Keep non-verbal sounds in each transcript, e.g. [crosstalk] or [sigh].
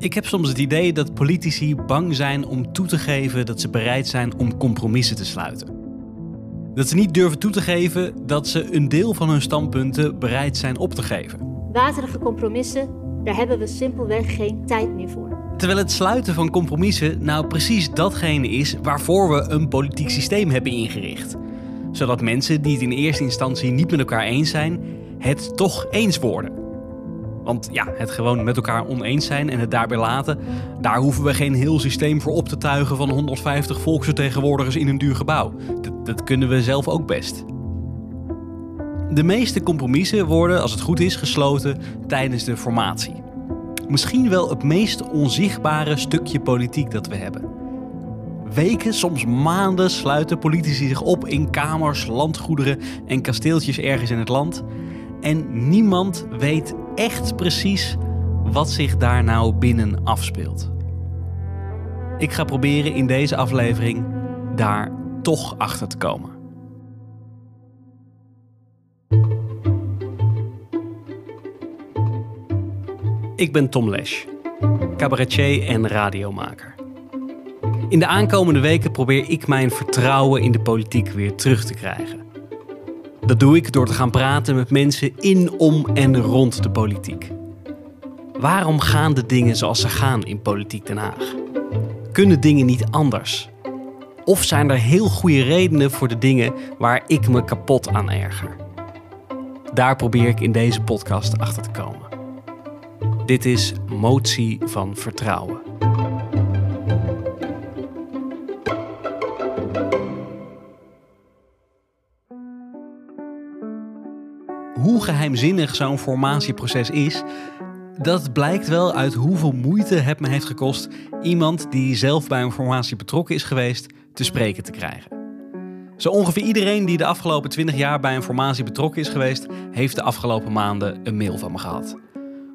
Ik heb soms het idee dat politici bang zijn om toe te geven dat ze bereid zijn om compromissen te sluiten. Dat ze niet durven toe te geven dat ze een deel van hun standpunten bereid zijn op te geven. Waterige compromissen, daar hebben we simpelweg geen tijd meer voor. Terwijl het sluiten van compromissen nou precies datgene is waarvoor we een politiek systeem hebben ingericht. Zodat mensen die het in eerste instantie niet met elkaar eens zijn, het toch eens worden. Want ja, het gewoon met elkaar oneens zijn en het daarbij laten, daar hoeven we geen heel systeem voor op te tuigen van 150 volksvertegenwoordigers in een duur gebouw. Dat, dat kunnen we zelf ook best. De meeste compromissen worden, als het goed is, gesloten tijdens de formatie. Misschien wel het meest onzichtbare stukje politiek dat we hebben. Weken, soms maanden sluiten politici zich op in kamers, landgoederen en kasteeltjes ergens in het land. En niemand weet echt precies wat zich daar nou binnen afspeelt. Ik ga proberen in deze aflevering daar toch achter te komen. Ik ben Tom Lesch, cabaretier en radiomaker. In de aankomende weken probeer ik mijn vertrouwen in de politiek weer terug te krijgen. Dat doe ik door te gaan praten met mensen in, om en rond de politiek. Waarom gaan de dingen zoals ze gaan in Politiek Den Haag? Kunnen dingen niet anders? Of zijn er heel goede redenen voor de dingen waar ik me kapot aan erger? Daar probeer ik in deze podcast achter te komen. Dit is Motie van Vertrouwen. Hoe geheimzinnig zo'n formatieproces is, dat blijkt wel uit hoeveel moeite het me heeft gekost iemand die zelf bij een formatie betrokken is geweest te spreken te krijgen. Zo ongeveer iedereen die de afgelopen 20 jaar bij een formatie betrokken is geweest, heeft de afgelopen maanden een mail van me gehad.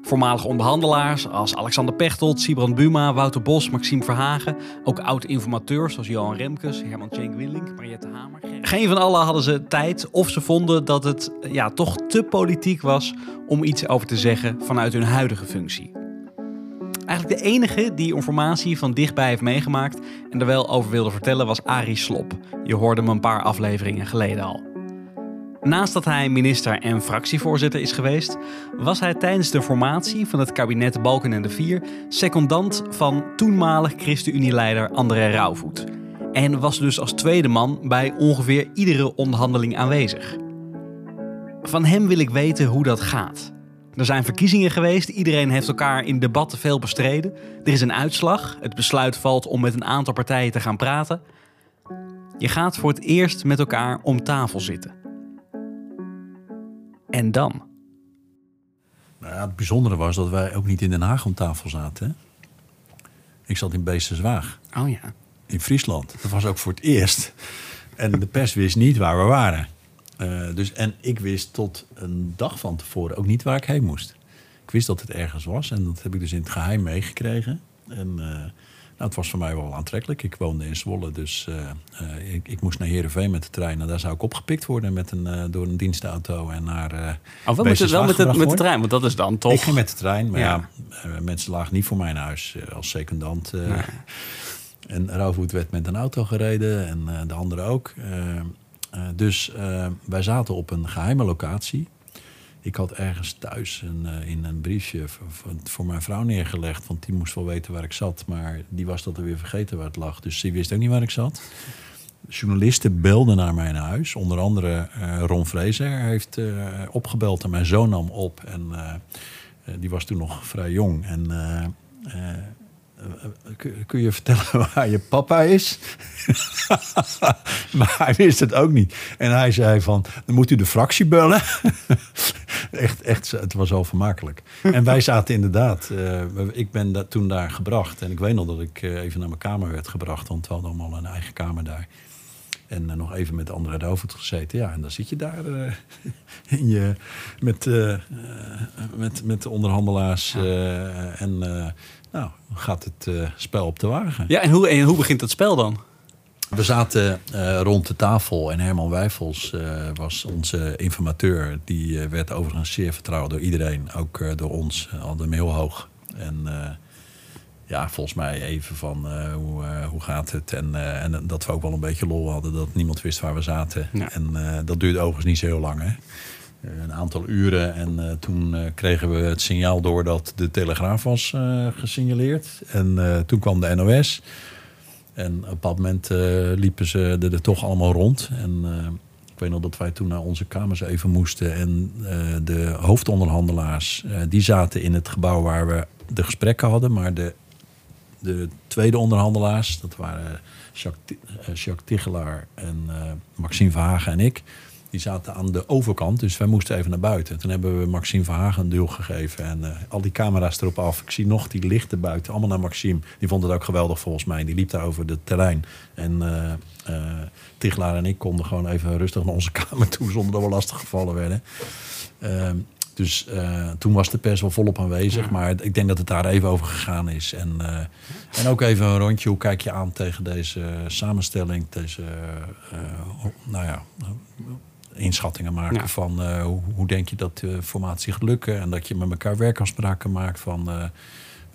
Voormalige onderhandelaars als Alexander Pechtold, Sibrand Buma, Wouter Bos, Maxime Verhagen. Ook oud-informateurs zoals Johan Remkes, Herman Cenk Willink, Mariette Hamer. Geen van allen hadden ze tijd of ze vonden dat het ja, toch te politiek was om iets over te zeggen vanuit hun huidige functie. Eigenlijk de enige die informatie van dichtbij heeft meegemaakt en er wel over wilde vertellen was Arie Slop. Je hoorde hem een paar afleveringen geleden al. Naast dat hij minister en fractievoorzitter is geweest, was hij tijdens de formatie van het kabinet Balken en de Vier secondant van toenmalig ChristenUnie-leider André Rauwvoet. En was dus als tweede man bij ongeveer iedere onderhandeling aanwezig. Van hem wil ik weten hoe dat gaat. Er zijn verkiezingen geweest, iedereen heeft elkaar in debatten veel bestreden. Er is een uitslag, het besluit valt om met een aantal partijen te gaan praten. Je gaat voor het eerst met elkaar om tafel zitten. En dan? Nou ja, het bijzondere was dat wij ook niet in Den Haag om tafel zaten. Hè? Ik zat in Beesterswaag. Oh ja. In Friesland. Dat was ook voor het eerst. En de pers wist niet waar we waren. Uh, dus, en ik wist tot een dag van tevoren ook niet waar ik heen moest. Ik wist dat het ergens was en dat heb ik dus in het geheim meegekregen. En uh, nou, het was voor mij wel aantrekkelijk. Ik woonde in Zwolle, dus uh, ik, ik, moest naar Heerenveen met de trein. En daar zou ik opgepikt worden met een, uh, door een dienstauto en naar. Uh, oh, wel met, wel met, de, met de trein, want dat is dan toch. Ik ging met de trein, maar ja, ja mensen lagen niet voor mijn huis als secondant. Nee. En Rauwvoet werd met een auto gereden en de andere ook. dus wij zaten op een geheime locatie. Ik had ergens thuis een, uh, in een briefje voor, mijn vrouw neergelegd. Want die moest wel weten waar ik zat. Maar die was dat er weer vergeten waar het lag. Dus die wist ook niet waar ik zat. Journalisten belden naar mijn huis. Onder andere uh, Ron Vrezer heeft uh, opgebeld en mijn zoon nam op. En die was toen nog vrij jong. En kun je vertellen [laughs] waar je papa is? [laughs] maar hij wist het ook niet. En hij zei van, dan moet u de fractie bellen. [laughs] echt, echt, het was al vermakelijk. En wij zaten inderdaad, uh, ik ben da toen daar gebracht. En ik weet nog dat ik uh, even naar mijn kamer werd gebracht. Want we hadden allemaal een eigen kamer daar. En uh, nog even met de andere gezeten. Ja, en dan zit je daar [laughs] in je, met, met, met de onderhandelaars. en nou, gaat het spel op de wagen. Ja, en hoe, en hoe begint het spel dan? We zaten uh, rond de tafel en Herman Wijfels uh, was onze informateur. Die werd overigens zeer vertrouwd door iedereen, ook door ons, al de heel hoog. En ja, volgens mij even van eh, hoe, eh, hoe gaat het. En, eh, en dat we ook wel een beetje lol hadden. Dat niemand wist waar we zaten. Ja. En eh, dat duurde overigens niet zo heel lang. Hè? Eh, een aantal uren. En eh, toen eh, kregen we het signaal door dat de Telegraaf was eh, gesignaleerd. En eh, toen kwam de NOS. En op een bepaald moment eh, liepen ze er, toch allemaal rond. En eh, ik weet nog dat wij toen naar onze kamers even moesten. En eh, de hoofdonderhandelaars, die zaten in het gebouw waar we de gesprekken hadden. Maar de, de tweede onderhandelaars, dat waren Jacques, Jacques Tigelaar en Maxime Verhagen en ik. Die zaten aan de overkant, dus wij moesten even naar buiten. Toen hebben we Maxime Verhagen een duw gegeven en eh, al die camera's erop af. Ik zie nog die lichten buiten, allemaal naar Maxime. Die vond het ook geweldig volgens mij. Die liep daar over het terrein. En eh, Tigelaar en ik konden gewoon even rustig naar onze [laughs] kamer toe zonder dat we lastig gevallen werden. Ehm, dus toen was de pers wel volop aanwezig. Ja. Maar ik denk dat het daar even over gegaan is. En, en ook even een rondje. Hoe kijk je aan tegen deze samenstelling? Deze, nou ja, inschattingen maken Ja. van eh, hoe, hoe denk je dat de formatie gaat lukken? En dat je met elkaar werkafspraken maakt van eh,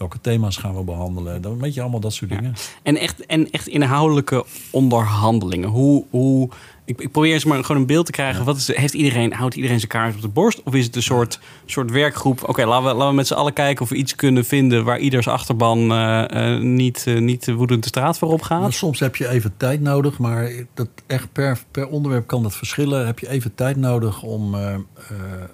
welke thema's gaan we behandelen. Dan weet je allemaal dat soort Ja. dingen. En echt, en echt inhoudelijke onderhandelingen. Hoe, hoe, ik, ik probeer eens maar gewoon een beeld te krijgen. Wat is, heeft iedereen, houdt iedereen zijn kaart op de borst? Of is het een soort, soort werkgroep? Oké, laten, we, laten we met z'n allen kijken of we iets kunnen vinden... waar ieders achterban eh, eh, niet, eh, niet woedend de straat voor op Nou, gaat. soms heb je even tijd nodig, maar dat echt per, per onderwerp kan dat verschillen. Heb je even tijd nodig om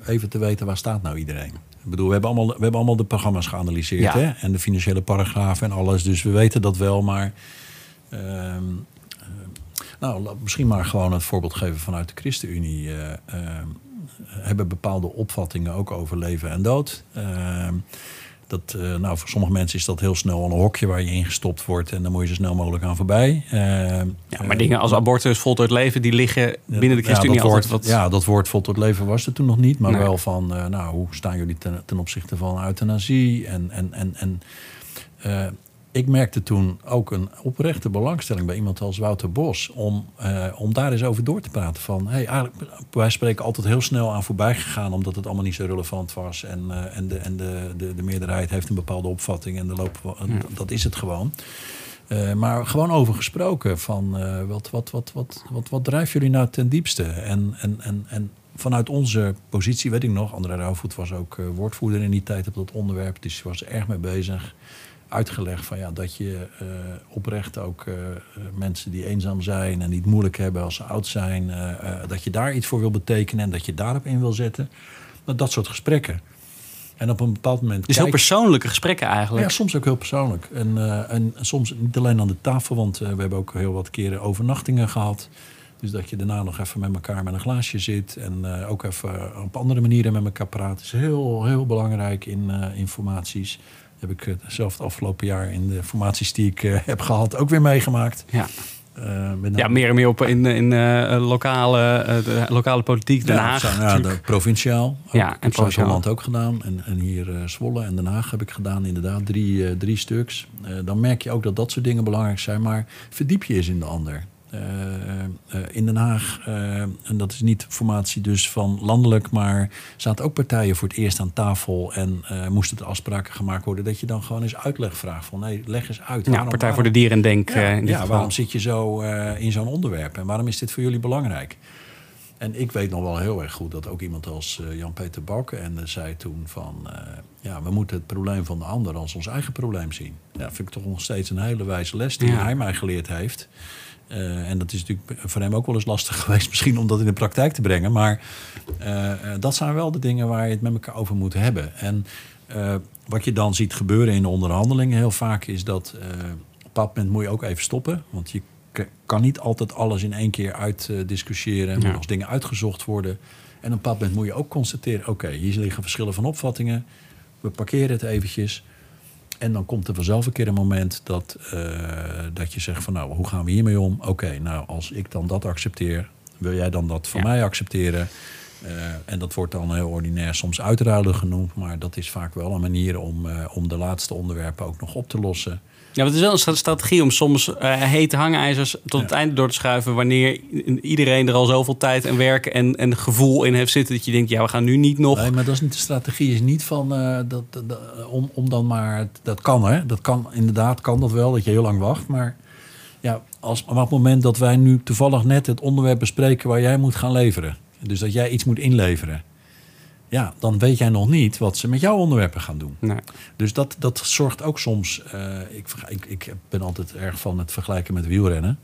even te weten waar staat nou iedereen. Ik bedoel, we hebben allemaal, we hebben allemaal de programma's geanalyseerd Ja. hè? en de financiële paragrafen en alles. Dus we weten dat wel, maar ehm, eh, nou, misschien maar gewoon een voorbeeld geven vanuit de ChristenUnie. ehm, hebben bepaalde opvattingen ook over leven en dood. Dat, eh, nou, voor sommige mensen is dat heel snel een hokje waar je ingestopt wordt en dan moet je zo snel mogelijk aan voorbij. Ehm, Ja, maar dingen als abortus, voltooid leven... die liggen binnen de ja, ChristenUnie dat altijd woord, wat... Ja, dat woord voltooid leven was er toen nog niet. Maar Nee. wel van, eh, nou, hoe staan jullie ten, ten opzichte van euthanasie? En, en, en, en eh, ik merkte toen ook een oprechte belangstelling bij iemand als Wouter Bos... om, eh, om daar eens over door te praten. Van, hey, eigenlijk, wij spreken altijd heel snel aan voorbij gegaan... omdat het allemaal niet zo relevant was. En, eh, en, de, en de, de, de meerderheid heeft een bepaalde opvatting en de loop, Ja. dat is het gewoon. Eh, maar gewoon over gesproken van eh, wat, wat, wat, wat, wat, wat drijft jullie nou ten diepste? En, en, en, en vanuit onze positie, weet ik nog, André Rauwvoet was ook eh, woordvoerder in die tijd op dat onderwerp. Dus was er erg mee bezig. Uitgelegd van ja, dat je eh, oprecht ook eh, mensen die eenzaam zijn en die het moeilijk hebben als ze oud zijn, eh, dat je daar iets voor wil betekenen en dat je daarop in wil zetten. Nou, dat soort gesprekken. En op een bepaald moment. Dus heel kijk- persoonlijke gesprekken eigenlijk. ja, soms ook heel persoonlijk. En, en soms niet alleen aan de tafel, want we hebben ook heel wat keren overnachtingen gehad. Dus dat je daarna nog even met elkaar met een glaasje zit. En ook even op andere manieren met elkaar praten. is heel, heel belangrijk in informaties. Heb ik eh, zelf het afgelopen jaar in de formaties die ik eh, heb gehad ook weer meegemaakt. Ja. Eh, Ja, meer en meer op in, in lokale, de lokale politiek, Den Ja, Haag. ja, natuurlijk. de provinciaal. Ook. Ja, en. Zuid-Holland ook gedaan. En, en hier Zwolle en Den Haag heb ik gedaan. Inderdaad, drie, drie stuks. Dan merk je ook dat dat soort dingen belangrijk zijn. Maar verdiep je eens in de ander. Eh, eh, in Den Haag, eh, en dat is niet formatie dus van landelijk... maar zaten ook partijen voor het eerst aan tafel... en moesten er afspraken gemaakt worden... dat je dan gewoon eens uitleg vraagt van... nee, leg eens uit. ja, Waarom- Partij voor de Dieren Denk. ja, in dit ja geval. waarom zit je zo in zo'n onderwerp? En waarom is dit voor jullie belangrijk? En ik weet nog wel heel erg goed dat ook iemand als Jan-Peter Bakken... en zei toen van... ja, we moeten het probleem van de ander als ons eigen probleem zien. Ja, vind ik toch nog steeds een hele wijze les die Ja. hij mij geleerd heeft. Eh, en dat is natuurlijk voor hem ook wel eens lastig [laughs] geweest... misschien om dat in de praktijk te brengen. Maar eh, eh, dat zijn wel de dingen waar je het met elkaar over moet hebben. En wat je dan ziet gebeuren in de onderhandelingen heel vaak... is dat op een bepaald moment moet je ook even stoppen. Want je kan niet altijd alles in één keer uitdiscussiëren. Er moeten Ja. nog eens dingen uitgezocht worden. En op een bepaald moment moet je ook constateren... oké, hier liggen verschillen van opvattingen. We parkeren het eventjes... En dan komt er vanzelf een keer een moment dat, eh, dat je zegt van nou, hoe gaan we hiermee om? Oké, nou als ik dan dat accepteer, wil jij dan dat van Ja. mij accepteren? Eh, en dat wordt dan heel ordinair soms uitruilen genoemd. Maar dat is vaak wel een manier om, eh, om de laatste onderwerpen ook nog op te lossen. Ja, het is wel een strategie om soms uh, hete hangijzers tot het einde door te schuiven. Wanneer iedereen er al zoveel tijd en werk en, en gevoel in heeft zitten. Dat je denkt, ja, we gaan nu niet nog. Nee, maar dat is niet de strategie. Is niet van dat, dat, om, om dan maar. Dat kan hè. Dat kan inderdaad, kan dat wel, dat je heel lang wacht. Maar ja, als, op het moment dat wij nu toevallig net het onderwerp bespreken waar jij moet gaan leveren. Dus dat jij iets moet inleveren. Ja, dan weet jij nog niet wat ze met jouw onderwerpen gaan doen. Nee. Dus dat, dat zorgt ook soms. Uh, ik, ik, ik ben altijd erg van het vergelijken met wielrennen.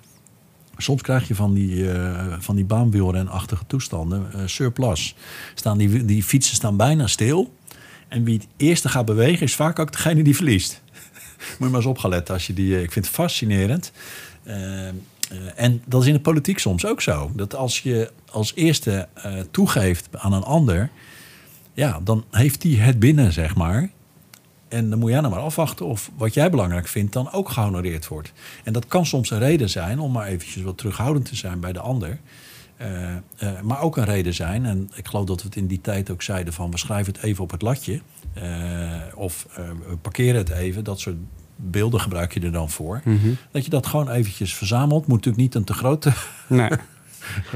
Soms krijg je van die, uh, van die baanwielrenachtige toestanden uh, surplus. Staan die, die fietsen staan bijna stil. En wie het eerste gaat bewegen is vaak ook degene die verliest. [laughs] Moet je maar eens opgelet als je die. Ik vind het fascinerend. en dat is in de politiek soms ook zo. Dat als je als eerste toegeeft aan een ander ja, dan heeft hij het binnen, zeg maar. En dan moet jij nou maar afwachten of wat jij belangrijk vindt dan ook gehonoreerd wordt. En dat kan soms een reden zijn om maar eventjes wat terughoudend te zijn bij de ander. Uh, uh, maar ook een reden zijn, en ik geloof dat we het in die tijd ook zeiden van we schrijven het even op het latje. Uh, of we parkeren het even, dat soort beelden gebruik je er dan voor. Mm -hmm. Dat je dat gewoon eventjes verzamelt. Moet natuurlijk niet een te grote nee. [laughs]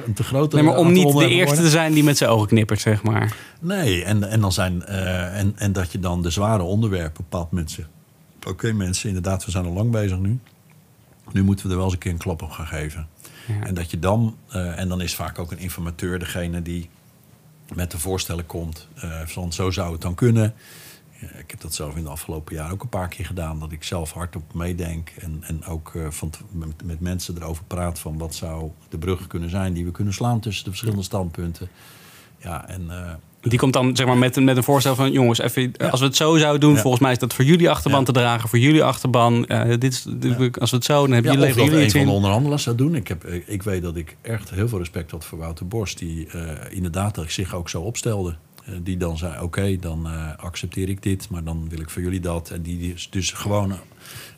een te grote. Nee, maar om niet de eerste te zijn die met zijn ogen knippert, zeg maar. Nee, en, en, dan zijn, uh, en, en dat je dan de zware onderwerpen bepaalt met ze. Oké, mensen, inderdaad, we zijn al lang bezig nu. Nu moeten we er wel eens een keer een klap op gaan geven. Ja. En dat je dan, uh, en dan is vaak ook een informateur degene die met de voorstellen komt. Uh, van zo zou het dan kunnen. Ik heb dat zelf in de afgelopen jaar ook een paar keer gedaan. Dat ik zelf hardop meedenk. En, en ook uh, van met, met, mensen erover praat van wat zou de brug kunnen zijn die we kunnen slaan tussen de verschillende standpunten. Ja, en, uh, die komt dan zeg maar met, met een voorstel van jongens, even, ja. als we het zo zouden doen, ja. volgens mij is dat voor jullie achterban ja. te dragen, voor jullie achterban. Uh, dit is, dit, Als we het zo, dan hebben jullie, of dat jullie een van de onderhandelaars zou doen. Ik, heb, ik weet dat ik echt heel veel respect had voor Wouter Bos, die inderdaad zich ook zo opstelde. Die dan zei: Oké, okay, dan uh, accepteer ik dit, maar dan wil ik voor jullie dat. En die dus gewoon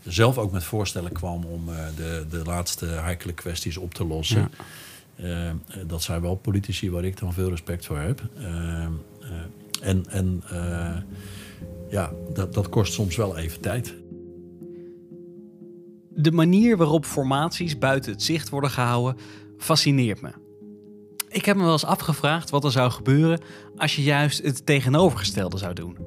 zelf ook met voorstellen kwam om uh, de, de laatste heikele kwesties op te lossen. Ja. Uh, dat zijn wel politici waar ik dan veel respect voor heb. en en ja, dat, dat kost soms wel even tijd. De manier waarop formaties buiten het zicht worden gehouden fascineert me. Ik heb me wel eens afgevraagd wat er zou gebeuren als je juist het tegenovergestelde zou doen.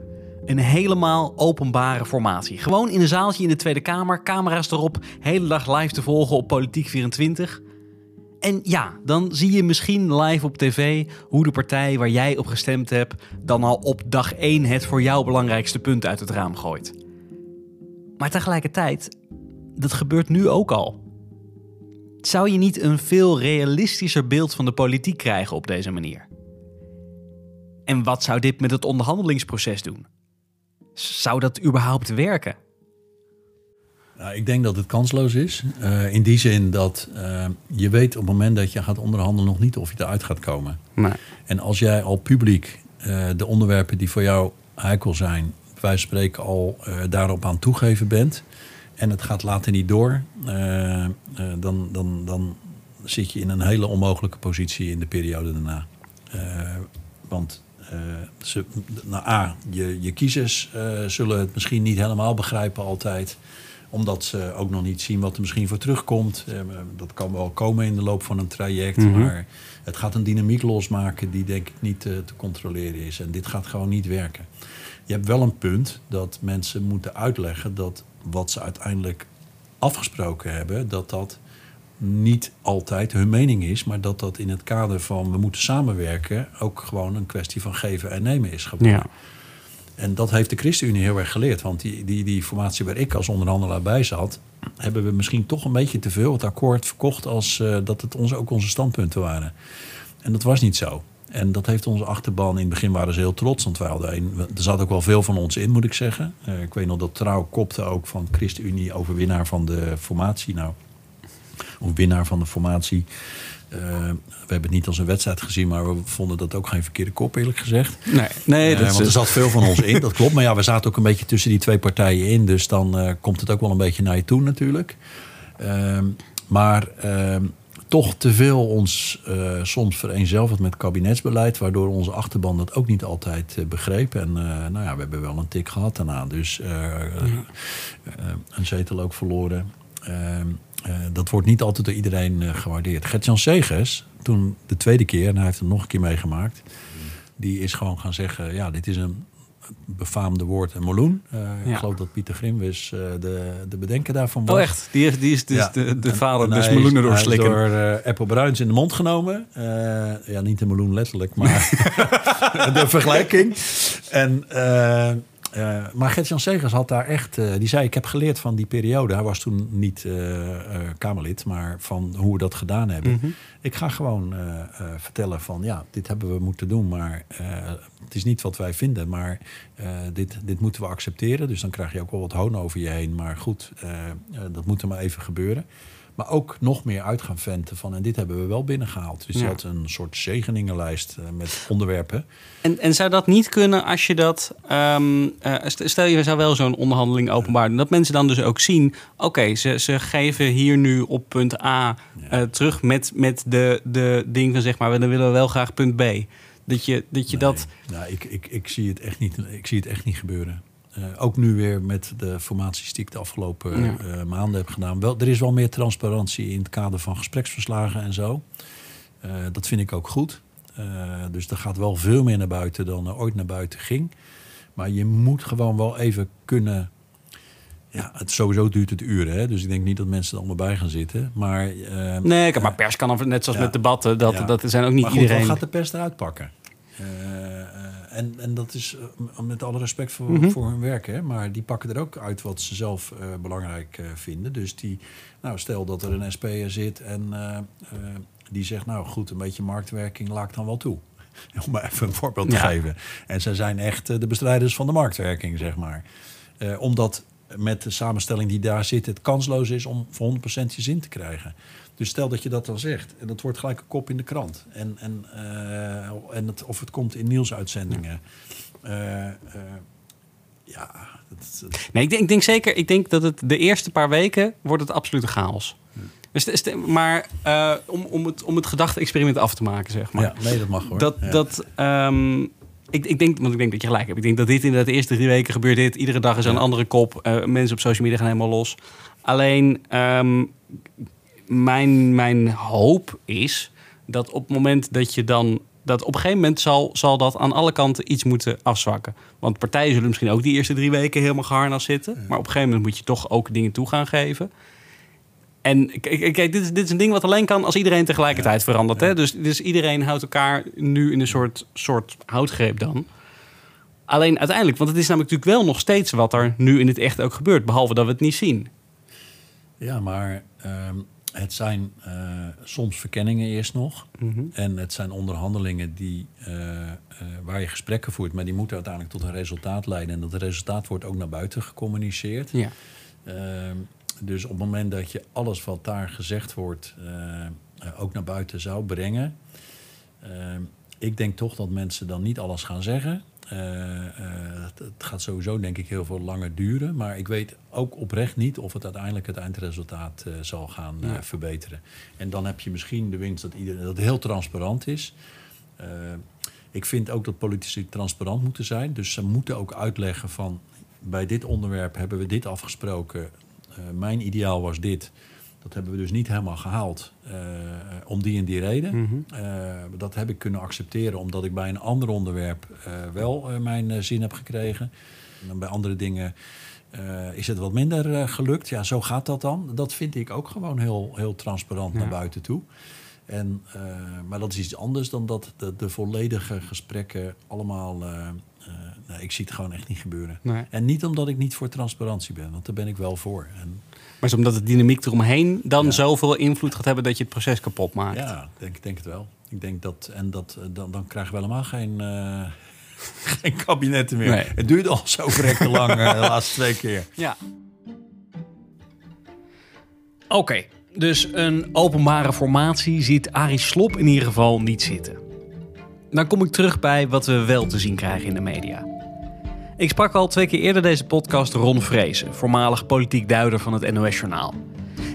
Een helemaal openbare formatie. Gewoon in een zaaltje in de Tweede Kamer, camera's erop, hele dag live te volgen op Politiek 24. En ja, dan zie je misschien live op tv hoe de partij waar jij op gestemd hebt dan al op dag 1 het voor jou belangrijkste punt uit het raam gooit. Maar tegelijkertijd, dat gebeurt nu ook al. Zou je niet een veel realistischer beeld van de politiek krijgen op deze manier? En wat zou dit met het onderhandelingsproces doen? Zou dat überhaupt werken? Nou, ik denk dat het kansloos is. Uh, in die zin dat uh, je weet op het moment dat je gaat onderhandelen nog niet of je eruit gaat komen. Nee. En als jij al publiek uh, de onderwerpen die voor jou heikel zijn, wij spreken al daarop aan toegeven bent, en het gaat later niet door, uh, uh, dan, dan, dan zit je in een hele onmogelijke positie in de periode daarna. Uh, want ze, nou, A, je, je kiezers zullen het misschien niet helemaal begrijpen altijd omdat ze ook nog niet zien wat er misschien voor terugkomt. dat kan wel komen in de loop van een traject. Mm -hmm. Maar het gaat een dynamiek losmaken die denk ik niet te controleren is. En dit gaat gewoon niet werken. Je hebt wel een punt dat mensen moeten uitleggen dat wat ze uiteindelijk afgesproken hebben, dat dat niet altijd hun mening is, maar dat dat in het kader van we moeten samenwerken ook gewoon een kwestie van geven en nemen is geworden. Ja. En dat heeft de ChristenUnie heel erg geleerd. Want die, die, die formatie waar ik als onderhandelaar bij zat, hebben we misschien toch een beetje te veel het akkoord verkocht als uh, dat het onze, ook onze standpunten waren. En dat was niet zo. En dat heeft onze achterban. In het begin waren ze heel trots. Want wij hadden een, er zat ook wel veel van ons in, moet ik zeggen. Uh, ik weet nog dat Trouw kopte ook van ChristenUnie overwinnaar van de formatie. Nou, of winnaar van de formatie. Uh, we hebben het niet als een wedstrijd gezien, maar we vonden dat ook geen verkeerde kop, eerlijk gezegd. Nee, nee uh, want er zat veel van ons in, dat klopt. Maar ja, we zaten ook een beetje tussen die twee partijen in. Dus dan komt het ook wel een beetje naar je toe, natuurlijk. Ehm, maar ehm, toch te veel ons uh, soms vereenzelvigd met kabinetsbeleid, waardoor onze achterban dat ook niet altijd uh, begreep. En uh, nou ja, we hebben wel een tik gehad daarna. Dus een zetel ook verloren. Ehm, dat wordt niet altijd door iedereen gewaardeerd. Gert-Jan Segers, toen de tweede keer, en hij heeft het nog een keer meegemaakt, die is gewoon gaan zeggen: ja, dit is een befaamde woord een meloen. Uh, Ik geloof dat Pieter Grimwis uh, de, de bedenker daarvan was. Oh echt? Die, heeft, die is dus ja. de, de vader des meloenen doorslikken. door uh, Apple Bruins in de mond genomen. ja, niet de meloen letterlijk, maar [laughs] [laughs] de vergelijking. En uh, maar Gert-Jan Segers had daar echt... Uh, die zei, ik heb geleerd van die periode. Hij was toen niet uh, Kamerlid, maar van hoe we dat gedaan hebben. Mm -hmm. Ik ga gewoon vertellen van... ja, dit hebben we moeten doen, maar het is niet wat wij vinden. Maar dit, dit moeten we accepteren. Dus dan krijg je ook wel wat hoon over je heen. Maar goed, dat moet er maar even gebeuren. Maar ook nog meer uit gaan venten van... en dit hebben we wel binnengehaald. Dus ja. je had een soort zegeningenlijst uh, met onderwerpen. En, en zou dat niet kunnen als je dat... Um, uh, stel je zou wel zo'n onderhandeling openbaar doen... dat mensen dan dus ook zien... oké, okay, ze, ze geven hier nu op punt A ja. uh, terug met, met de, de ding van zeg maar... dan willen we wel graag punt B. Dat je, dat, je nee. dat... Nou, ik, ik, ik, zie het echt niet, ik zie het echt niet gebeuren. Uh, ook nu weer met de formaties die ik de afgelopen ja. uh, maanden heb gedaan. Wel, er is wel meer transparantie in het kader van gespreksverslagen en zo. Uh, dat vind ik ook goed. dus er gaat wel veel meer naar buiten dan er ooit naar buiten ging. Maar je moet gewoon wel even kunnen. Ja, het sowieso duurt het uren. Hè? Dus ik denk niet dat mensen er allemaal bij gaan zitten. Maar, nee, maar pers kan net zoals ja, met debatten. Dat, ja. dat zijn ook niet maar goed, iedereen. gaat de pers eruit pakken? En, en dat is uh, met alle respect voor, mm -hmm. voor hun werk, hè, maar die pakken er ook uit wat ze zelf uh, belangrijk uh, vinden. Dus die, nou, stel dat er een SP'er zit en die zegt, nou goed, een beetje marktwerking laat ik dan wel toe. [laughs] Om maar even een voorbeeld te ja. geven. En ze zijn echt de bestrijders van de marktwerking, zeg maar. omdat met de samenstelling die daar zit, het kansloos is om voor 100% je zin te krijgen. Dus stel dat je dat dan zegt. En dat wordt gelijk een kop in de krant. En, en, uh, en het, of het komt in nieuwsuitzendingen. Uh, uh, ja. Dat, dat... Nee, ik denk, ik denk zeker. Ik denk dat het de eerste paar weken wordt het absolute chaos. Hm. Maar om, om, het, om het gedachte-experiment af te maken, zeg maar. Ja, nee, dat mag hoor. Dat, ja. dat, um, ik, ik, denk, want ik denk dat je gelijk hebt. Ik denk dat dit in de eerste drie weken gebeurt dit. Iedere dag is er een andere kop. mensen op social media gaan helemaal los. Alleen... Um, mijn, mijn hoop is dat op het moment dat je dan. Dat op een gegeven moment zal, zal dat aan alle kanten iets moeten afzwakken. Want partijen zullen misschien ook die eerste drie weken helemaal geharnast zitten. Maar op een gegeven moment moet je toch ook dingen toe gaan geven. En kijk, dit, is, dit is een ding wat alleen kan als iedereen tegelijkertijd ja, verandert. Ja. Hè? Dus, dus iedereen houdt elkaar nu in een soort, soort houtgreep dan. Alleen uiteindelijk, want het is namelijk natuurlijk wel nog steeds wat er nu in het echt ook gebeurt. Behalve dat we het niet zien. Ja, maar um, het zijn uh, soms verkenningen eerst nog. Mm -hmm. En het zijn onderhandelingen die, uh, uh, waar je gesprekken voert. Maar die moeten uiteindelijk tot een resultaat leiden. En dat resultaat wordt ook naar buiten gecommuniceerd. Ja. Ehm, dus op het moment dat je alles wat daar gezegd wordt... ook naar buiten zou brengen... ehm, ik denk toch dat mensen dan niet alles gaan zeggen... Uh, uh, het, het, gaat sowieso denk ik heel veel langer duren. Maar ik weet ook oprecht niet of het uiteindelijk het eindresultaat uh, zal gaan ja. verbeteren. En dan heb je misschien de winst dat, iedereen, dat het heel transparant is. ik vind ook dat politici transparant moeten zijn. Dus ze moeten ook uitleggen van... bij dit onderwerp hebben we dit afgesproken. mijn ideaal was dit. Dat hebben we dus niet helemaal gehaald uh, om die en die reden. Mm -hmm. uh, dat heb ik kunnen accepteren omdat ik bij een ander onderwerp uh, wel mijn zin heb gekregen. En dan bij andere dingen is het wat minder gelukt. Ja, zo gaat dat dan. Dat vind ik ook gewoon heel, heel transparant ja. naar buiten toe. En, maar dat is iets anders dan dat de, de volledige gesprekken allemaal. Nee, ik zie het gewoon echt niet gebeuren. Nee. En niet omdat ik niet voor transparantie ben, want daar ben ik wel voor. En, maar is omdat de dynamiek eromheen dan ja. zoveel invloed gaat hebben dat je het proces kapot maakt. Ja, denk, denk het wel. Ik denk dat, en dat, dan, dan krijgen we helemaal geen, uh, [laughs] geen kabinetten meer. Nee. Het duurde al zo verrekte lang, uh, de laatste twee keer. Ja. Oké, okay, dus een openbare formatie ziet Arie Slop in ieder geval niet zitten. Dan kom ik terug bij wat we wel te zien krijgen in de media. Ik sprak al twee keer eerder deze podcast Ron Vrezen, voormalig politiek duider van het NOS-journaal.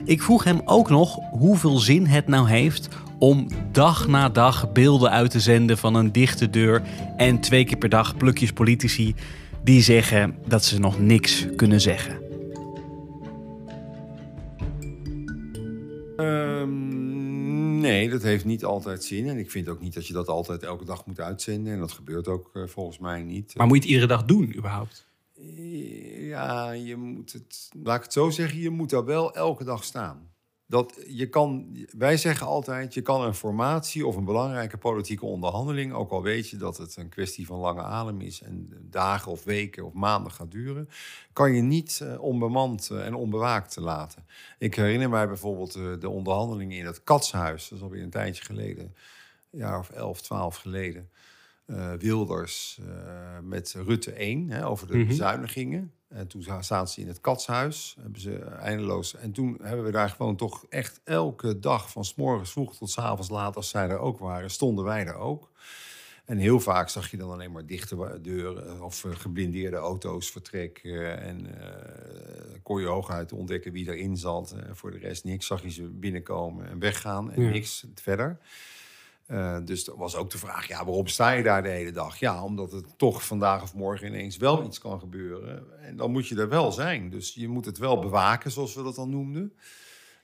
Ik vroeg hem ook nog hoeveel zin het nou heeft om dag na dag beelden uit te zenden van een dichte deur en twee keer per dag plukjes politici die zeggen dat ze nog niks kunnen zeggen. Ehm, nee, dat heeft niet altijd zin. En ik vind ook niet dat je dat altijd elke dag moet uitzenden. En dat gebeurt ook eh, volgens mij niet. Maar moet je het iedere dag doen überhaupt? Ja, je moet het, laat ik het zo zeggen, je moet daar wel elke dag staan. Dat je kan, wij zeggen altijd, je kan een formatie of een belangrijke politieke onderhandeling, ook al weet je dat het een kwestie van lange adem is en dagen of weken of maanden gaat duren, kan je niet uh, onbemand uh, en onbewaakt laten. Ik herinner mij bijvoorbeeld uh, de onderhandelingen in het Katshuis, dat is alweer een tijdje geleden, een jaar of elf, twaalf geleden. Uh, Wilders uh, met Rutte 1 hè, over de Mhm. bezuinigingen. En toen za- zaten ze in het katshuis, hebben ze eindeloos. En toen hebben we daar gewoon toch echt elke dag, van s morgens vroeg tot s avonds laat, als zij er ook waren, stonden wij er ook. En heel vaak zag je dan alleen maar dichte deuren of uh, geblindeerde auto's vertrekken. En uh, kon je hooguit ontdekken wie erin zat. Uh, voor de rest niks. Zag je ze binnenkomen en weggaan en Ja. niks verder. Uh, dus dat was ook de vraag, ja, waarom sta je daar de hele dag? Ja, omdat het toch vandaag of morgen ineens wel iets kan gebeuren. En dan moet je er wel zijn. Dus je moet het wel bewaken, zoals we dat dan noemden.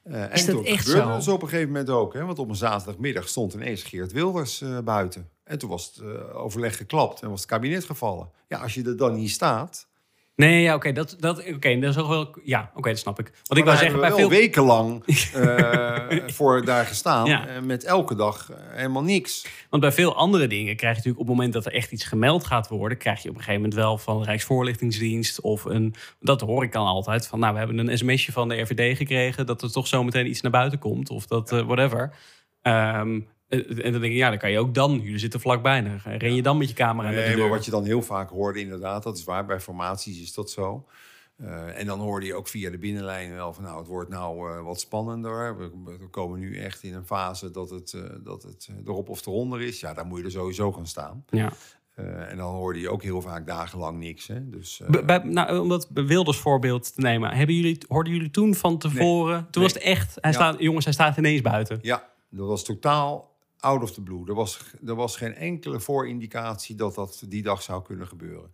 Uh, Is en toen gebeurde zo? dus op een gegeven moment ook. Hè, want op een zaterdagmiddag stond ineens Geert Wilders uh, buiten. En toen was het overleg geklapt en was het kabinet gevallen. Ja, als je er dan niet staat... Nee, ja, oké, dat, dat, oké, dat is ook wel, ja, oké, dat snap ik. Want ik wou zeggen, bij wel veel wekenlang uh, [laughs] voor daar gestaan Ja. ja. met elke dag uh, helemaal niks. Want bij veel andere dingen krijg je natuurlijk op het moment dat er echt iets gemeld gaat worden, krijg je op een gegeven moment wel van de Rijksvoorlichtingsdienst of een. Dat hoor ik dan altijd van. Nou, we hebben een sms'je van de RVD gekregen dat er toch zometeen iets naar buiten komt of dat uh, whatever. Um, en dan denk ik, ja, dan kan je ook dan, jullie zitten vlakbij, dan ren je dan met je camera nee, maar wat je dan heel vaak hoorde, inderdaad, dat is waar, bij formaties is dat zo. Uh, en dan hoorde je ook via de binnenlijn wel van, nou, het wordt nou uh, wat spannender. We, we, komen nu echt in een fase dat het, uh, dat het erop of eronder is. Ja, daar moet je er sowieso gaan staan. Ja. Uh, en dan hoorde je ook heel vaak dagenlang niks. Hè? Dus, uh... bij, nou, om dat Wilders voorbeeld te nemen, hebben jullie, hoorden jullie toen van tevoren? Nee. Toen nee. was het echt, hij ja. staat, jongens, hij staat ineens buiten. Ja, dat was totaal out of the blue. Er was, er was geen enkele voorindicatie dat dat die dag zou kunnen gebeuren.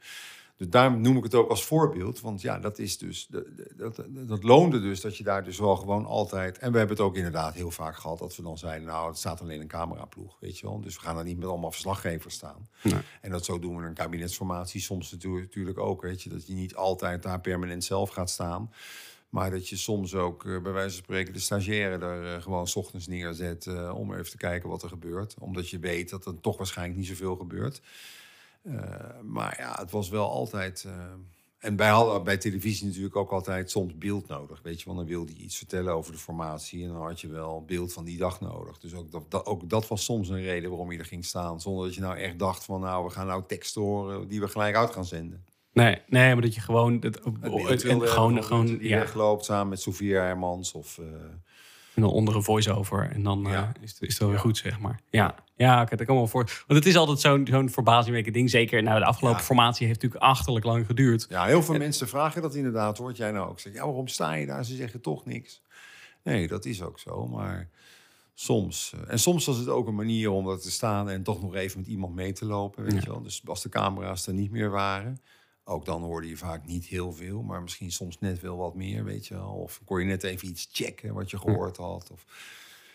Dus daarom noem ik het ook als voorbeeld. Want ja, dat is dus. Dat, dat, dat loonde dus dat je daar dus wel gewoon altijd. En we hebben het ook inderdaad heel vaak gehad dat we dan zeiden: Nou, het staat alleen een cameraploeg. Weet je wel. Dus we gaan er niet met allemaal verslaggevers staan. Nee. En dat zo doen we een kabinetsformatie soms natuurlijk ook. Weet je, dat je niet altijd daar permanent zelf gaat staan. Maar dat je soms ook, uh, bij wijze van spreken, de stagiaire er uh, gewoon s ochtends neerzet. Uh, om even te kijken wat er gebeurt. Omdat je weet dat er toch waarschijnlijk niet zoveel gebeurt. Maar ja, het was wel altijd. En hadden bij televisie natuurlijk ook altijd soms beeld nodig. Weet je, want dan wilde je iets vertellen over de formatie. En dan had je wel beeld van die dag nodig. Dus ook dat, dat, ook dat was soms een reden waarom je er ging staan. Zonder dat je nou echt dacht van nou, we gaan nou teksten horen die we gelijk uit gaan zenden. Nee, nee, maar dat je gewoon. Het, het en gewoon, gewoon die ja. wegloopt samen met Sofia Hermans of. Uh, en dan onder een voice-over. En dan ja. uh, is, is het wel weer goed, zeg maar. Ja, ja oké, dat kan wel voor. Want het is altijd zo'n zo'n verbazingwekkend ding. Zeker, nou, de afgelopen ja. formatie heeft natuurlijk achterlijk lang geduurd. Ja, heel veel en, mensen vragen dat inderdaad, hoort jij nou ook. Zeg, ja, waarom sta je daar? Ze zeggen toch niks. Nee, dat is ook zo, maar soms. Uh, en soms was het ook een manier om er te staan en toch nog even met iemand mee te lopen, weet ja. je wel. Dus als de camera's er niet meer waren, ook dan hoorde je vaak niet heel veel, maar misschien soms net wel wat meer, weet je wel. Of kon je net even iets checken wat je gehoord had. Of,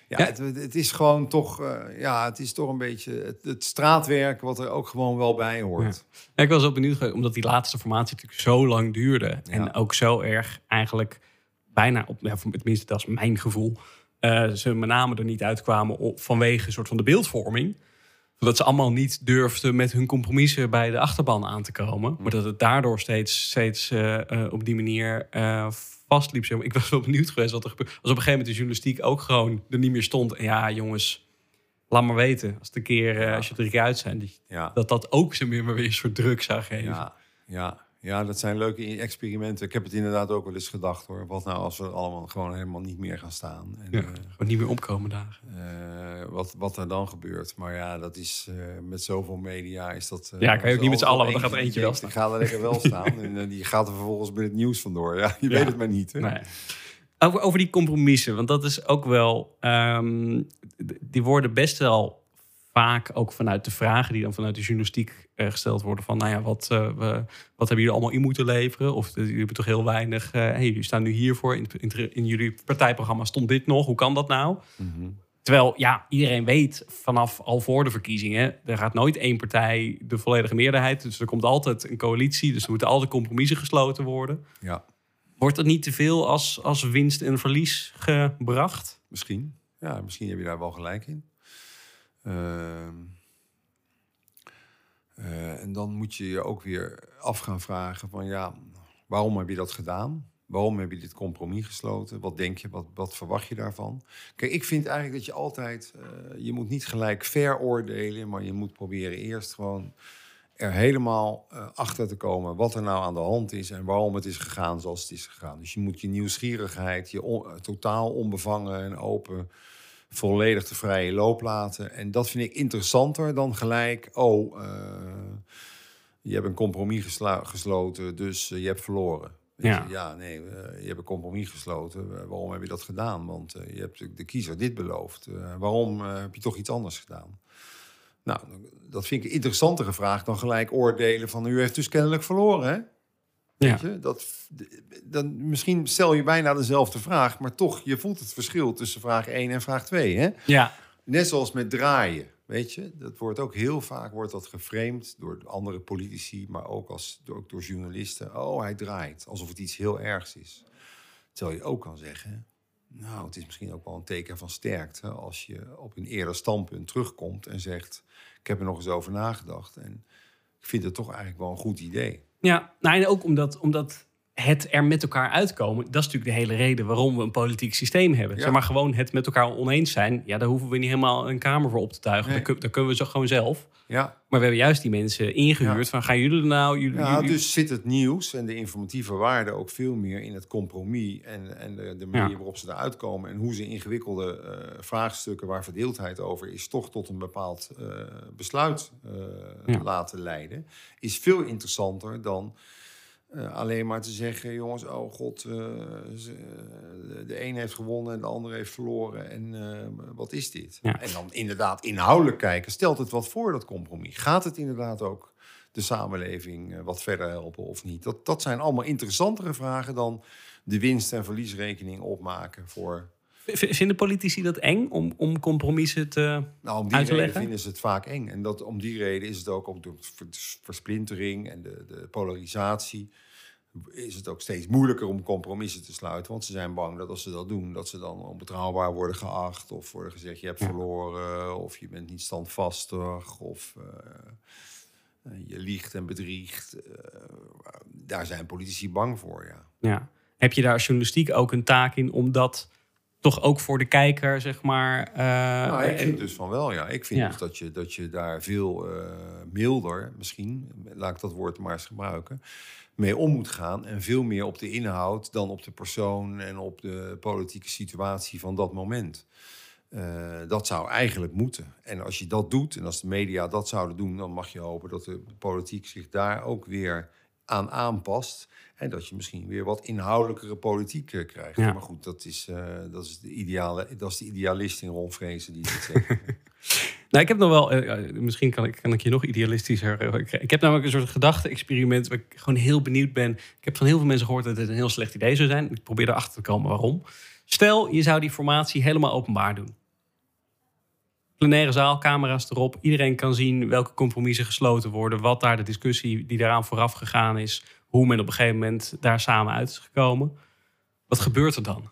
ja, ja. Het, het, is gewoon toch, uh, ja, het is toch een beetje het, het, straatwerk wat er ook gewoon wel bij hoort. Ja. Ja, ik was ook benieuwd, omdat die laatste formatie natuurlijk zo lang duurde. En ook zo erg eigenlijk bijna, op, ja, tenminste dat is mijn gevoel, uh, ze met name er niet uitkwamen op, vanwege een soort van de beeldvorming dat ze allemaal niet durfden met hun compromissen bij de achterban aan te komen. Maar dat het daardoor steeds, steeds uh, uh, op die manier uh, vastliep. Ik was wel benieuwd geweest wat er gebeurde. Als op een gegeven moment de journalistiek ook gewoon er niet meer stond. En ja, jongens, laat maar weten. Als, de keer, ja. als je er drie keer uit zijn, die, ja. dat dat ook zo meer maar weer een soort druk zou geven. Ja, ja. Ja, dat zijn leuke experimenten. Ik heb het inderdaad ook wel eens gedacht hoor. Wat nou als we allemaal gewoon helemaal niet meer gaan staan? En, ja, uh, gewoon niet meer opkomen dagen. Uh, wat, wat er dan gebeurt. Maar ja, dat is uh, met zoveel media is dat... ja, kan je ook niet met z'n allen, want dan gaat er eentje wel staan. Die gaat er lekker wel [laughs] staan. en die gaat er vervolgens met het nieuws vandoor. Ja, je ja. weet het maar niet. Hè? Nee. Over, over die compromissen, want dat is ook wel. ehm, die worden best wel vaak ook vanuit de vragen die dan vanuit de journalistiek eh, gesteld worden: van nou ja, wat, eh, we, wat hebben jullie allemaal in moeten leveren? Of eh, jullie hebben toch heel weinig. eh hey, jullie staan nu hiervoor. In, in, in jullie partijprogramma stond dit nog. Hoe kan dat nou? Terwijl, ja, iedereen weet vanaf al voor de verkiezingen... er gaat nooit één partij de volledige meerderheid. Dus er komt altijd een coalitie. Dus er moeten altijd compromissen gesloten worden. Ja, Wordt het niet te veel als, als winst en verlies gebracht? misschien. Ja, misschien heb je daar wel gelijk in. Ehm, eh, en dan moet je je ook weer af gaan vragen van ja, waarom heb je dat gedaan? Waarom heb je dit compromis gesloten? Wat denk je? Wat, wat verwacht je daarvan? Kijk, ik vind eigenlijk dat je altijd, eh, je moet niet gelijk veroordelen, maar je moet proberen eerst gewoon er helemaal eh, achter te komen wat er nou aan de hand is en waarom het is gegaan zoals het is gegaan. Dus je moet je nieuwsgierigheid, je totaal onbevangen en open, volledig de vrije loop laten. En dat vind ik interessanter dan gelijk, oh, je hebt een compromis gesloten, dus je hebt verloren. Ja. ja, nee, je hebt een compromis gesloten. Waarom heb je dat gedaan? Want eh, je hebt de- de kiezer dit beloofd. Eh, waarom eh, heb je toch iets anders gedaan? Nou, dat vind ik een interessantere vraag dan gelijk oordelen van u heeft dus kennelijk verloren, hè? Ja. Weet je? Dat, dan, misschien stel je bijna dezelfde vraag, maar toch, je voelt het verschil tussen vraag 1 en vraag 2, hè? Ja, Net zoals met draaien, weet je? Dat wordt ook heel vaak wordt dat geframed door andere politici, maar ook, als, door, ook door journalisten. Oh, hij draait, alsof het iets heel ergs is. Terwijl je ook kan zeggen, nou, het is misschien ook wel een teken van sterkte als je op een eerder standpunt terugkomt en zegt, ik heb er nog eens over nagedacht en ik vind het toch eigenlijk wel een goed idee. Ja. Nou, ook omdat, omdat het er met elkaar uitkomen... dat is natuurlijk de hele reden waarom we een politiek systeem hebben. Ja. Zeg maar gewoon het met elkaar oneens zijn... ja, daar hoeven we niet helemaal een kamer voor op te tuigen. Nee. Dat kunnen we zo gewoon zelf. Ja, Maar we hebben juist die mensen ingehuurd Ja. van... gaan jullie er nou... Jullie, Ja, jullie- dus zit het nieuws en de informatieve waarde ook veel meer in het compromis en, en de, de manier waarop ze eruit komen en hoe ze ingewikkelde eh, vraagstukken waar verdeeldheid over is, toch tot een bepaald eh, besluit eh, laten leiden, is veel interessanter dan eh, alleen maar te zeggen, jongens, oh god, eh, eh, de een heeft gewonnen en de ander heeft verloren en wat is dit? Ja. En dan inderdaad inhoudelijk kijken, stelt het wat voor dat compromis? Gaat het inderdaad ook de samenleving wat verder helpen of niet? Dat, dat zijn allemaal interessantere vragen dan de winst- en verliesrekening opmaken voor... Vinden politici dat eng om, om compromissen te... Nou, om die Uit te reden leggen? vinden ze het vaak eng. En dat, om die reden is het ook op de vers- versplintering en de, de polarisatie... is het ook steeds moeilijker om compromissen te sluiten. Want ze zijn bang dat als ze dat doen... dat ze dan onbetrouwbaar worden geacht... of worden gezegd je hebt verloren... of je bent niet standvastig... of eh, eh, je liegt en bedriegt. Eh, daar zijn politici bang voor, ja. Ja. Heb je daar als journalistiek ook een taak in om dat toch ook voor de kijker, zeg maar... eh, Nou, ik vind dus van wel, ja. Ik vind Ja. dus dat je, dat je daar veel eh, milder, misschien, laat ik dat woord maar eens gebruiken, mee om moet gaan. En veel meer op de inhoud dan op de persoon en op de politieke situatie van dat moment. Eh, dat zou eigenlijk moeten. En als je dat doet, en als de media dat zouden doen, dan mag je hopen dat de politiek zich daar ook weer aan aanpast. En dat je misschien weer wat inhoudelijkere politiek eh, krijgt. Ja. Maar goed, dat is, eh, dat, is de ideale, dat is de idealist in Ron Vrezen die dit zegt. [laughs] Nou, ik heb nog wel, eh, misschien kan ik, kan ik je nog idealistischer. ik, ik heb namelijk een soort gedachte-experiment waar ik gewoon heel benieuwd ben. Ik heb van heel veel mensen gehoord dat het een heel slecht idee zou zijn. Ik probeer erachter te komen waarom. Stel, je zou die formatie helemaal openbaar doen. Plenaire zaal, camera's erop. Iedereen kan zien welke compromissen gesloten worden. Wat daar de discussie die daaraan vooraf gegaan is. Hoe men op een gegeven moment daar samen uit is gekomen. Wat gebeurt er dan?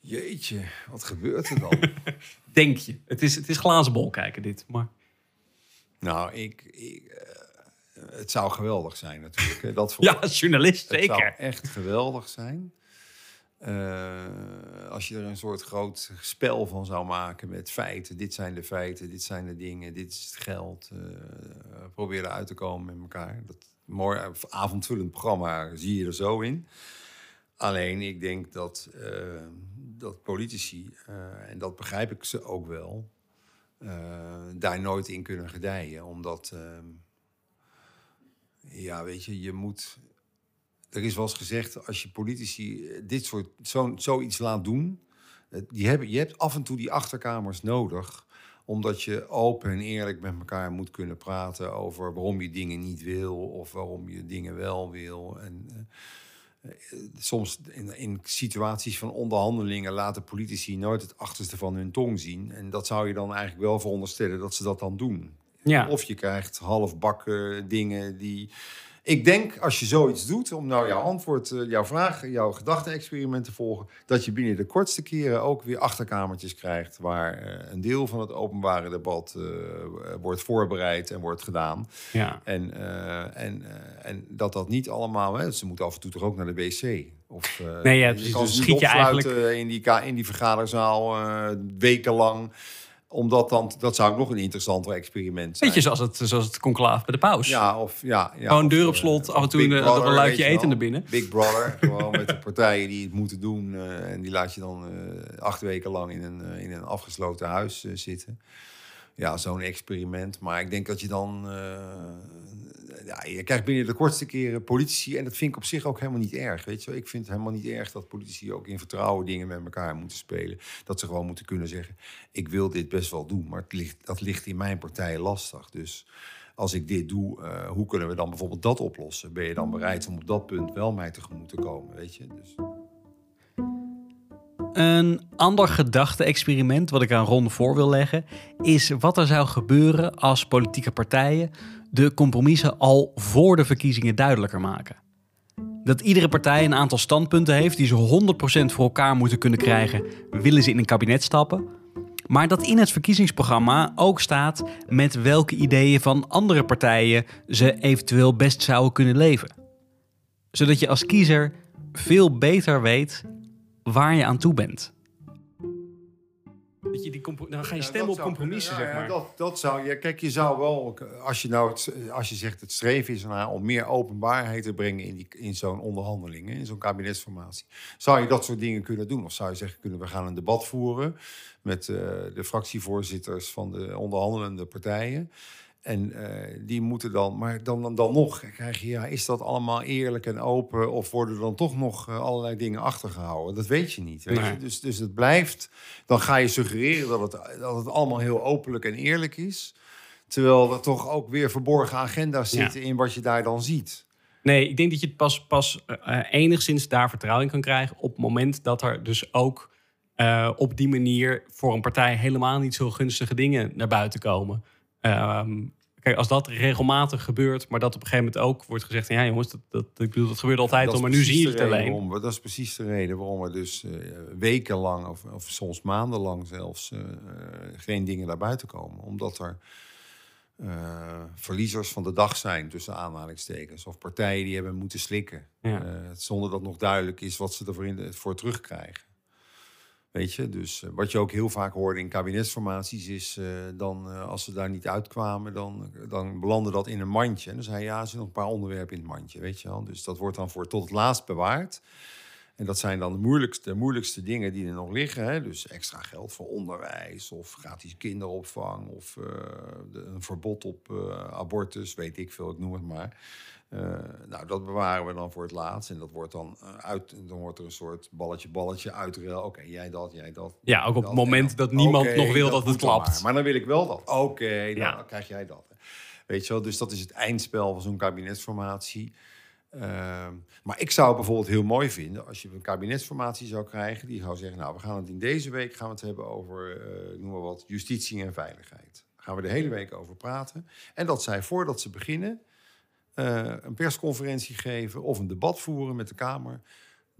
Jeetje, wat gebeurt er dan? [laughs] Denk je? Het is, het is glazen bol kijken dit. Maar nou, ik, ik, eh, het zou geweldig zijn natuurlijk. Hè. Dat [laughs] voor, ja, als journalist Het zou zeker. echt geweldig zijn. Eh, als je er een soort groot spel van zou maken met feiten. Dit zijn de feiten, dit zijn de dingen, dit is het geld. eh probeer eruit te komen met elkaar. Dat mooi avondvullend programma zie je er zo in. Alleen ik denk dat, eh, dat politici, eh, en dat begrijp ik ze ook wel, eh, daar nooit in kunnen gedijen. Omdat, eh, ja, weet je, je moet er is wel eens gezegd, als je politici eh, dit soort zo, zoiets laat doen, eh, die hebben, je hebt af en toe die achterkamers nodig omdat je open en eerlijk met elkaar moet kunnen praten over waarom je dingen niet wil of waarom je dingen wel wil. En eh, soms in, in situaties van onderhandelingen laten politici nooit het achterste van hun tong zien. En dat zou je dan eigenlijk wel veronderstellen dat ze dat dan doen. Ja. Of je krijgt halfbakken dingen die. Ik denk als je zoiets doet, om nou jouw antwoord, eh, jouw vraag, jouw gedachte-experiment te volgen, dat je binnen de kortste keren ook weer achterkamertjes krijgt waar eh, een deel van het openbare debat eh, wordt voorbereid en wordt gedaan. Ja. En, en, en dat dat niet allemaal, hè, ze moeten af en toe toch ook naar de wc. Of, Nee, ja, je Dus niet schiet je opsluiten in die, in die vergaderzaal wekenlang omdat dan, dat zou ook nog een interessanter experiment zijn. Beetje zoals het, zoals het conclave bij de paus. Ja, of ja. ja Gewoon deur op eh, slot, af en toe een, een Brother, luikje eten naar binnen. Big Brother, [laughs] gewoon met de partijen die het moeten doen. eh, en die laat je dan eh, acht weken lang in een, in een afgesloten huis zitten. Ja, zo'n experiment. Maar ik denk dat je dan... ja, je krijgt binnen de kortste keren politici... en dat vind ik op zich ook helemaal niet erg, weet je wel. Ik vind het helemaal niet erg dat politici ook in vertrouwen dingen met elkaar moeten spelen. Dat ze gewoon moeten kunnen zeggen... ik wil dit best wel doen, maar het ligt, dat ligt in mijn partij lastig. Dus als ik dit doe, eh, hoe kunnen we dan bijvoorbeeld dat oplossen? Ben je dan bereid om op dat punt wel mij tegemoet te komen, weet je? Dus... Een ander gedachte-experiment wat ik aan Ron voor wil leggen, is wat er zou gebeuren als politieke partijen de compromissen al voor de verkiezingen duidelijker maken. Dat iedere partij een aantal standpunten heeft die ze 100% voor elkaar moeten kunnen krijgen, willen ze in een kabinet stappen. Maar dat in het verkiezingsprogramma ook staat met welke ideeën van andere partijen ze eventueel best zouden kunnen leven. Zodat je als kiezer veel beter weet waar je aan toe bent. Dat je die dan ga je stemmen op compromissen, kunnen. zeg Ja, maar. ja, dat, dat zou je. Kijk, je zou wel, als je nou, het, als je zegt het streven is naar om meer openbaarheid te brengen in, die, in zo'n onderhandelingen, in zo'n kabinetsformatie, zou je dat soort dingen kunnen doen? Of zou je zeggen, kunnen we gaan een debat voeren met eh, de fractievoorzitters van de onderhandelende partijen? En eh, die moeten dan, maar dan, dan, dan nog krijg je, ja, is dat allemaal eerlijk en open? Of worden er dan toch nog eh, allerlei dingen achtergehouden? Dat weet je niet. Weet Nee. je? Dus, dus het blijft, dan ga je suggereren dat het, dat het allemaal heel openlijk en eerlijk is. Terwijl er toch ook weer verborgen agenda's Ja. zitten in wat je daar dan ziet. Nee, ik denk dat je het pas, pas eh, enigszins daar vertrouwen in kan krijgen op het moment dat er dus ook op die manier voor een partij helemaal niet zo gunstige dingen naar buiten komen. Ehm, kijk, als dat regelmatig gebeurt, maar dat op een gegeven moment ook wordt gezegd: ja, jongens, dat, dat, ik bedoel, dat gebeurt altijd Dat al, is maar nu zie je het alleen. waarom we- dat is precies de reden waarom er dus eh, wekenlang of, of soms maandenlang zelfs eh, eh, geen dingen naar buiten komen. Omdat er verliezers van de dag zijn, tussen aanhalingstekens. Of partijen die hebben moeten slikken. Ja. zonder dat nog duidelijk is wat ze ervoor in voor terugkrijgen. Dus eh, wat je ook heel vaak hoorde in kabinetsformaties is eh, dan eh, als ze daar niet uitkwamen, dan, dan belandde dat in een mandje. En dan zei je, ja, er zijn nog een paar onderwerpen in het mandje, weet je wel. Dus dat wordt dan voor tot het laatst bewaard. En dat zijn dan de moeilijkste, moeilijkste dingen die er nog liggen. Hè? Dus extra geld voor onderwijs of gratis kinderopvang of een verbod op abortus, weet ik veel, ik noem het maar. Eh, nou, dat bewaren we dan voor het laatst. En dat wordt dan eh, uit, dan wordt er een soort balletje, balletje uitruil. Oké, jij dat, jij dat. Ja, ook op dat. het moment En dat niemand nog wil dat, het klapt. Maar. maar dan wil ik wel dat. Oké, dan Ja. krijg jij dat. Weet je wel, dus dat is het eindspel van zo'n kabinetsformatie. Ehm, maar ik zou het bijvoorbeeld heel mooi vinden als je een kabinetsformatie zou krijgen. Die zou zeggen, nou, we gaan het in deze week gaan we het hebben over, eh, noem maar wat, justitie en veiligheid. Daar gaan we de hele week over praten. En dat zij voordat ze beginnen eh, een persconferentie geven of een debat voeren met de Kamer.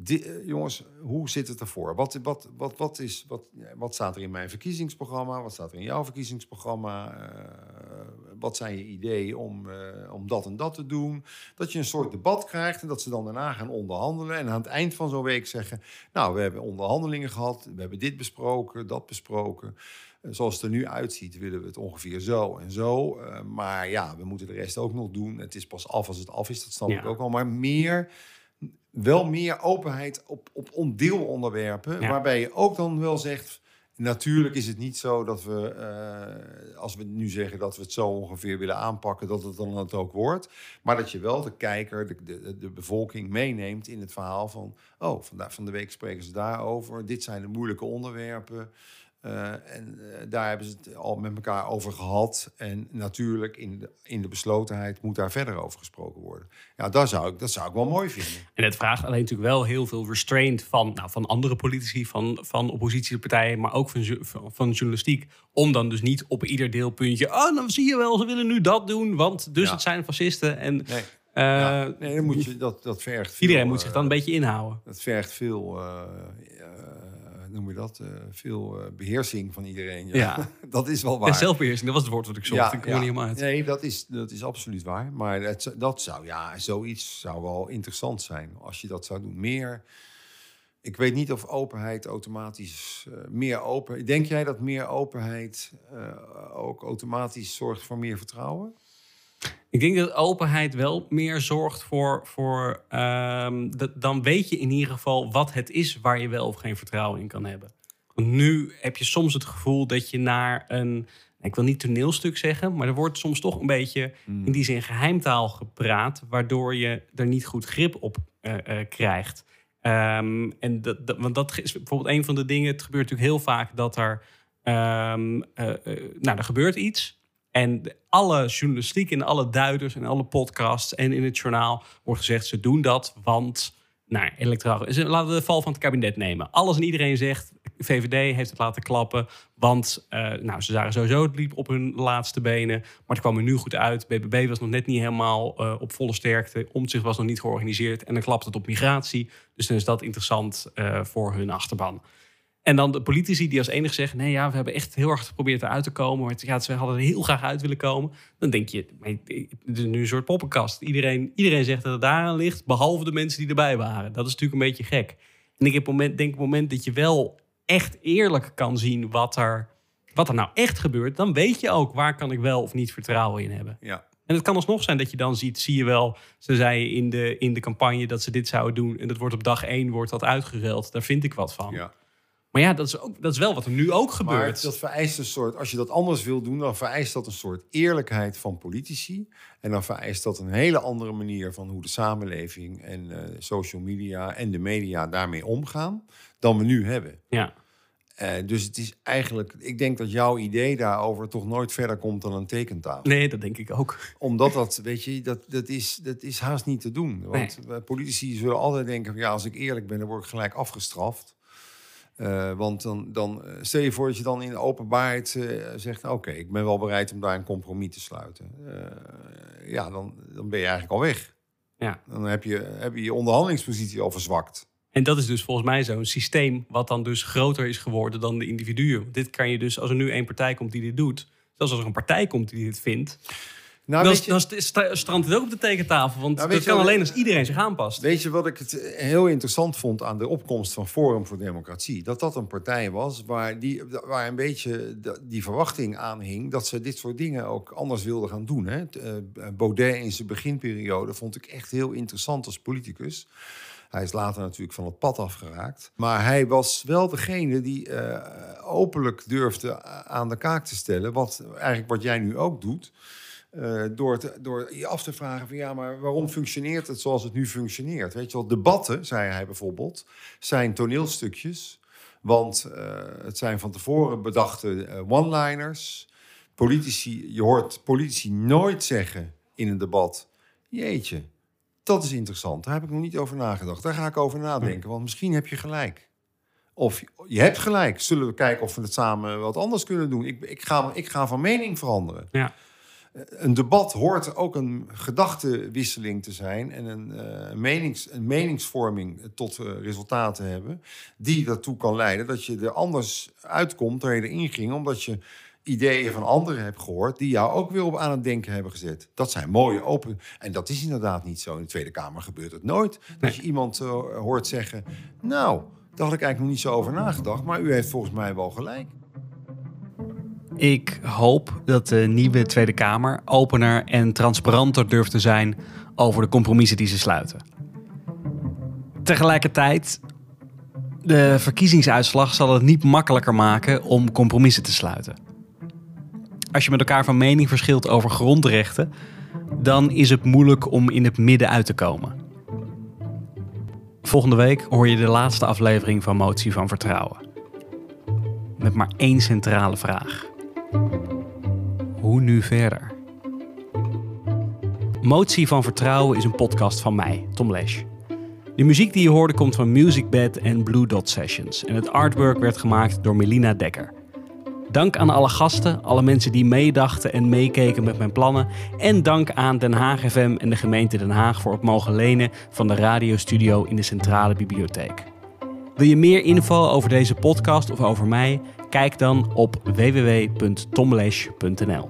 Eh, jongens, hoe zit het ervoor? Wat, wat, wat, wat, is, wat, wat staat er in mijn verkiezingsprogramma? Wat staat er in jouw verkiezingsprogramma? Eh, wat zijn je ideeën om, om dat en dat te doen? Dat je een soort debat krijgt en dat ze dan daarna gaan onderhandelen. En aan het eind van zo'n week zeggen... nou, we hebben onderhandelingen gehad, we hebben dit besproken, dat besproken. Zoals het er nu uitziet, willen we het ongeveer zo en zo. Eh, maar ja, we moeten de rest ook nog doen. Het is pas af als het af is, dat snap Ja. ik ook al. Maar meer, wel meer openheid op, op on- deelonderwerpen. Ja. Waarbij je ook dan wel zegt... Natuurlijk is het niet zo dat we, eh, als we nu zeggen dat we het zo ongeveer willen aanpakken, dat het dan het ook wordt. Maar dat je wel de kijker, de, de, de bevolking meeneemt in het verhaal van, oh, vandaag van de week spreken ze daarover. Dit zijn de moeilijke onderwerpen. Uh, en uh, daar hebben ze het al met elkaar over gehad. En natuurlijk, in de, in de beslotenheid moet daar verder over gesproken worden. Ja, dat zou ik, dat zou ik wel mooi vinden. En het vraagt alleen natuurlijk wel heel veel restraint van, nou, van andere politici, van, van oppositiepartijen, maar ook van, van, van journalistiek. Om dan dus niet op ieder deelpuntje. Oh, dan zie je wel, ze willen nu dat doen, want dus Ja. het zijn fascisten. En Nee, eh, ja, nee dan moet je, dat, dat vergt veel, iedereen moet zich dan een eh, beetje inhouden. Dat vergt veel, eh, eh, noem je dat, eh, veel eh, beheersing van iedereen. Ja. Ja. [laughs] dat is wel waar. En zelfbeheersing, dat was het woord wat ik zocht. ik kom er ja. niet helemaal uit. Nee, dat is, dat is absoluut waar. Maar dat zou, ja, zoiets zou wel interessant zijn als je dat zou doen. Meer, ik weet niet of openheid automatisch eh, meer open. Denk jij dat meer openheid ook automatisch zorgt voor meer vertrouwen? Ik denk dat openheid wel meer zorgt voor. voor ehm, dat, dan weet je in ieder geval wat het is waar je wel of geen vertrouwen in kan hebben. Want nu heb je soms het gevoel dat je naar een. Ik wil niet toneelstuk zeggen, maar er wordt soms toch een beetje in die zin geheimtaal gepraat, waardoor je er niet goed grip op eh, eh, krijgt. Ehm, en dat, dat- want dat is bijvoorbeeld een van de dingen. Het gebeurt natuurlijk heel vaak dat er. ehm, eh, eh, nou, er gebeurt iets. En alle journalistiek en alle duiders en alle podcasts en in het journaal wordt gezegd: ze doen dat, want. Nou, Laten we de val van het kabinet nemen. Alles en iedereen zegt: VVD heeft het laten klappen. Want eh, nou, ze zagen sowieso het liep op hun laatste benen. Maar het kwam er nu goed uit. BBB was nog net niet helemaal eh, op volle sterkte. Omtzigt was nog niet georganiseerd. En dan klapt het op migratie. Dus dan is dat interessant eh, voor hun achterban. En dan de politici die als enige zeggen... nee, ja, we hebben echt heel hard geprobeerd eruit te komen. Maar het- ja, ze hadden er heel graag uit willen komen. Dan denk je, het is nu een soort poppenkast. Iedereen, iedereen zegt dat het daaraan ligt, behalve de mensen die erbij waren. Dat is natuurlijk een beetje gek. En ik heb moment, denk op het moment dat je wel echt eerlijk kan zien... wat er, wat er nou echt gebeurt... dan weet je ook waar kan ik wel of niet vertrouwen in hebben. Ja. En het kan alsnog zijn dat je dan ziet, zie je wel, ze zeiden in de, in de campagne dat ze dit zouden doen. En dat wordt op dag één wordt dat uitgeruild. Daar vind ik wat van. ja. Maar ja, dat is, ook, dat is wel wat er nu ook Maar gebeurt. dat vereist een soort, als je dat anders wil doen, dan vereist dat een soort eerlijkheid van politici. En dan vereist dat een hele andere manier van hoe de samenleving en eh, social media en de media daarmee omgaan dan we nu hebben. Ja. Eh, dus het is eigenlijk, ik denk dat jouw idee daarover toch nooit verder komt dan een tekentafel. Nee, dat denk ik ook. Omdat dat, weet je, dat, dat, is, dat is haast niet te doen. Want eh, politici zullen altijd denken: ja, als ik eerlijk ben, dan word ik gelijk afgestraft. Eh, want dan, dan eh, stel je voor dat je dan in de openbaarheid eh, zegt: Oké, ik ben wel bereid om daar een compromis te sluiten. Ja, dan, dan ben je eigenlijk al weg. Ja. Dan heb je, heb je je onderhandelingspositie al verzwakt. En dat is dus volgens mij zo'n systeem wat dan dus groter is geworden dan de individuen. Dit kan je dus, als er nu één partij komt die dit doet, zelfs als er een partij komt die dit vindt, Nou, dan, weet je- dan st- sta- strandt het ook op de tekentafel. Want Nou, dat kan alleen als iedereen zich aanpast. Weet je wat ik het heel interessant vond aan de opkomst van Forum voor Democratie? Dat dat een partij was waar, die, waar een beetje die verwachting aan hing dat ze dit soort dingen ook anders wilden gaan doen. Hè? Eh, Baudet in zijn beginperiode vond ik echt heel interessant als politicus. Hij is later natuurlijk van het pad afgeraakt. Maar hij was wel degene die eh, openlijk durfde aan de kaak te stellen. Wat eigenlijk wat jij nu ook doet. Eh, door, door je af te vragen van ja, maar waarom functioneert het zoals het nu functioneert? Weet je wel, debatten, zei hij bijvoorbeeld, zijn toneelstukjes. Want eh, het zijn van tevoren bedachte eh, one-liners. Politici, je hoort politici nooit zeggen in een debat: Jeetje, dat is interessant. Daar heb ik nog niet over nagedacht. Daar ga ik over nadenken, want misschien heb je gelijk. Of je hebt gelijk. Zullen we kijken of we het samen wat anders kunnen doen? Ik, ik, ga, ik ga van mening veranderen Ja. Een debat hoort ook een gedachtenwisseling te zijn en een, eh, menings, een meningsvorming tot eh, resultaten hebben, die daartoe kan leiden dat je er anders uitkomt dan je erin ging, omdat je ideeën van anderen hebt gehoord die jou ook weer op aan het denken hebben gezet. Dat zijn mooie open. En dat is inderdaad niet zo. In de Tweede Kamer gebeurt het nooit. Dat je iemand eh, hoort zeggen: Nou, daar had ik eigenlijk nog niet zo over nagedacht, maar u heeft volgens mij wel gelijk. Ik hoop dat de nieuwe Tweede Kamer opener en transparanter durft te zijn over de compromissen die ze sluiten. Tegelijkertijd De verkiezingsuitslag zal het niet makkelijker maken om compromissen te sluiten. Als je met elkaar van mening verschilt over grondrechten, dan is het moeilijk om in het midden uit te komen. Volgende week hoor je de laatste aflevering van Motie van Vertrouwen. Met maar één centrale vraag. Hoe nu verder? Motie van Vertrouwen is een podcast van mij, Tom Lesch. De muziek die je hoorde komt van Musicbed en Blue Dot Sessions. En het artwork werd gemaakt door Melina Dekker. Dank aan alle gasten, alle mensen die meedachten en meekeken met mijn plannen. En dank aan Den Haag FM en de gemeente Den Haag voor het mogen lenen van de radiostudio in de Centrale Bibliotheek. Wil je meer info over deze podcast of over mij? Kijk dan op www.tomlesh.nl.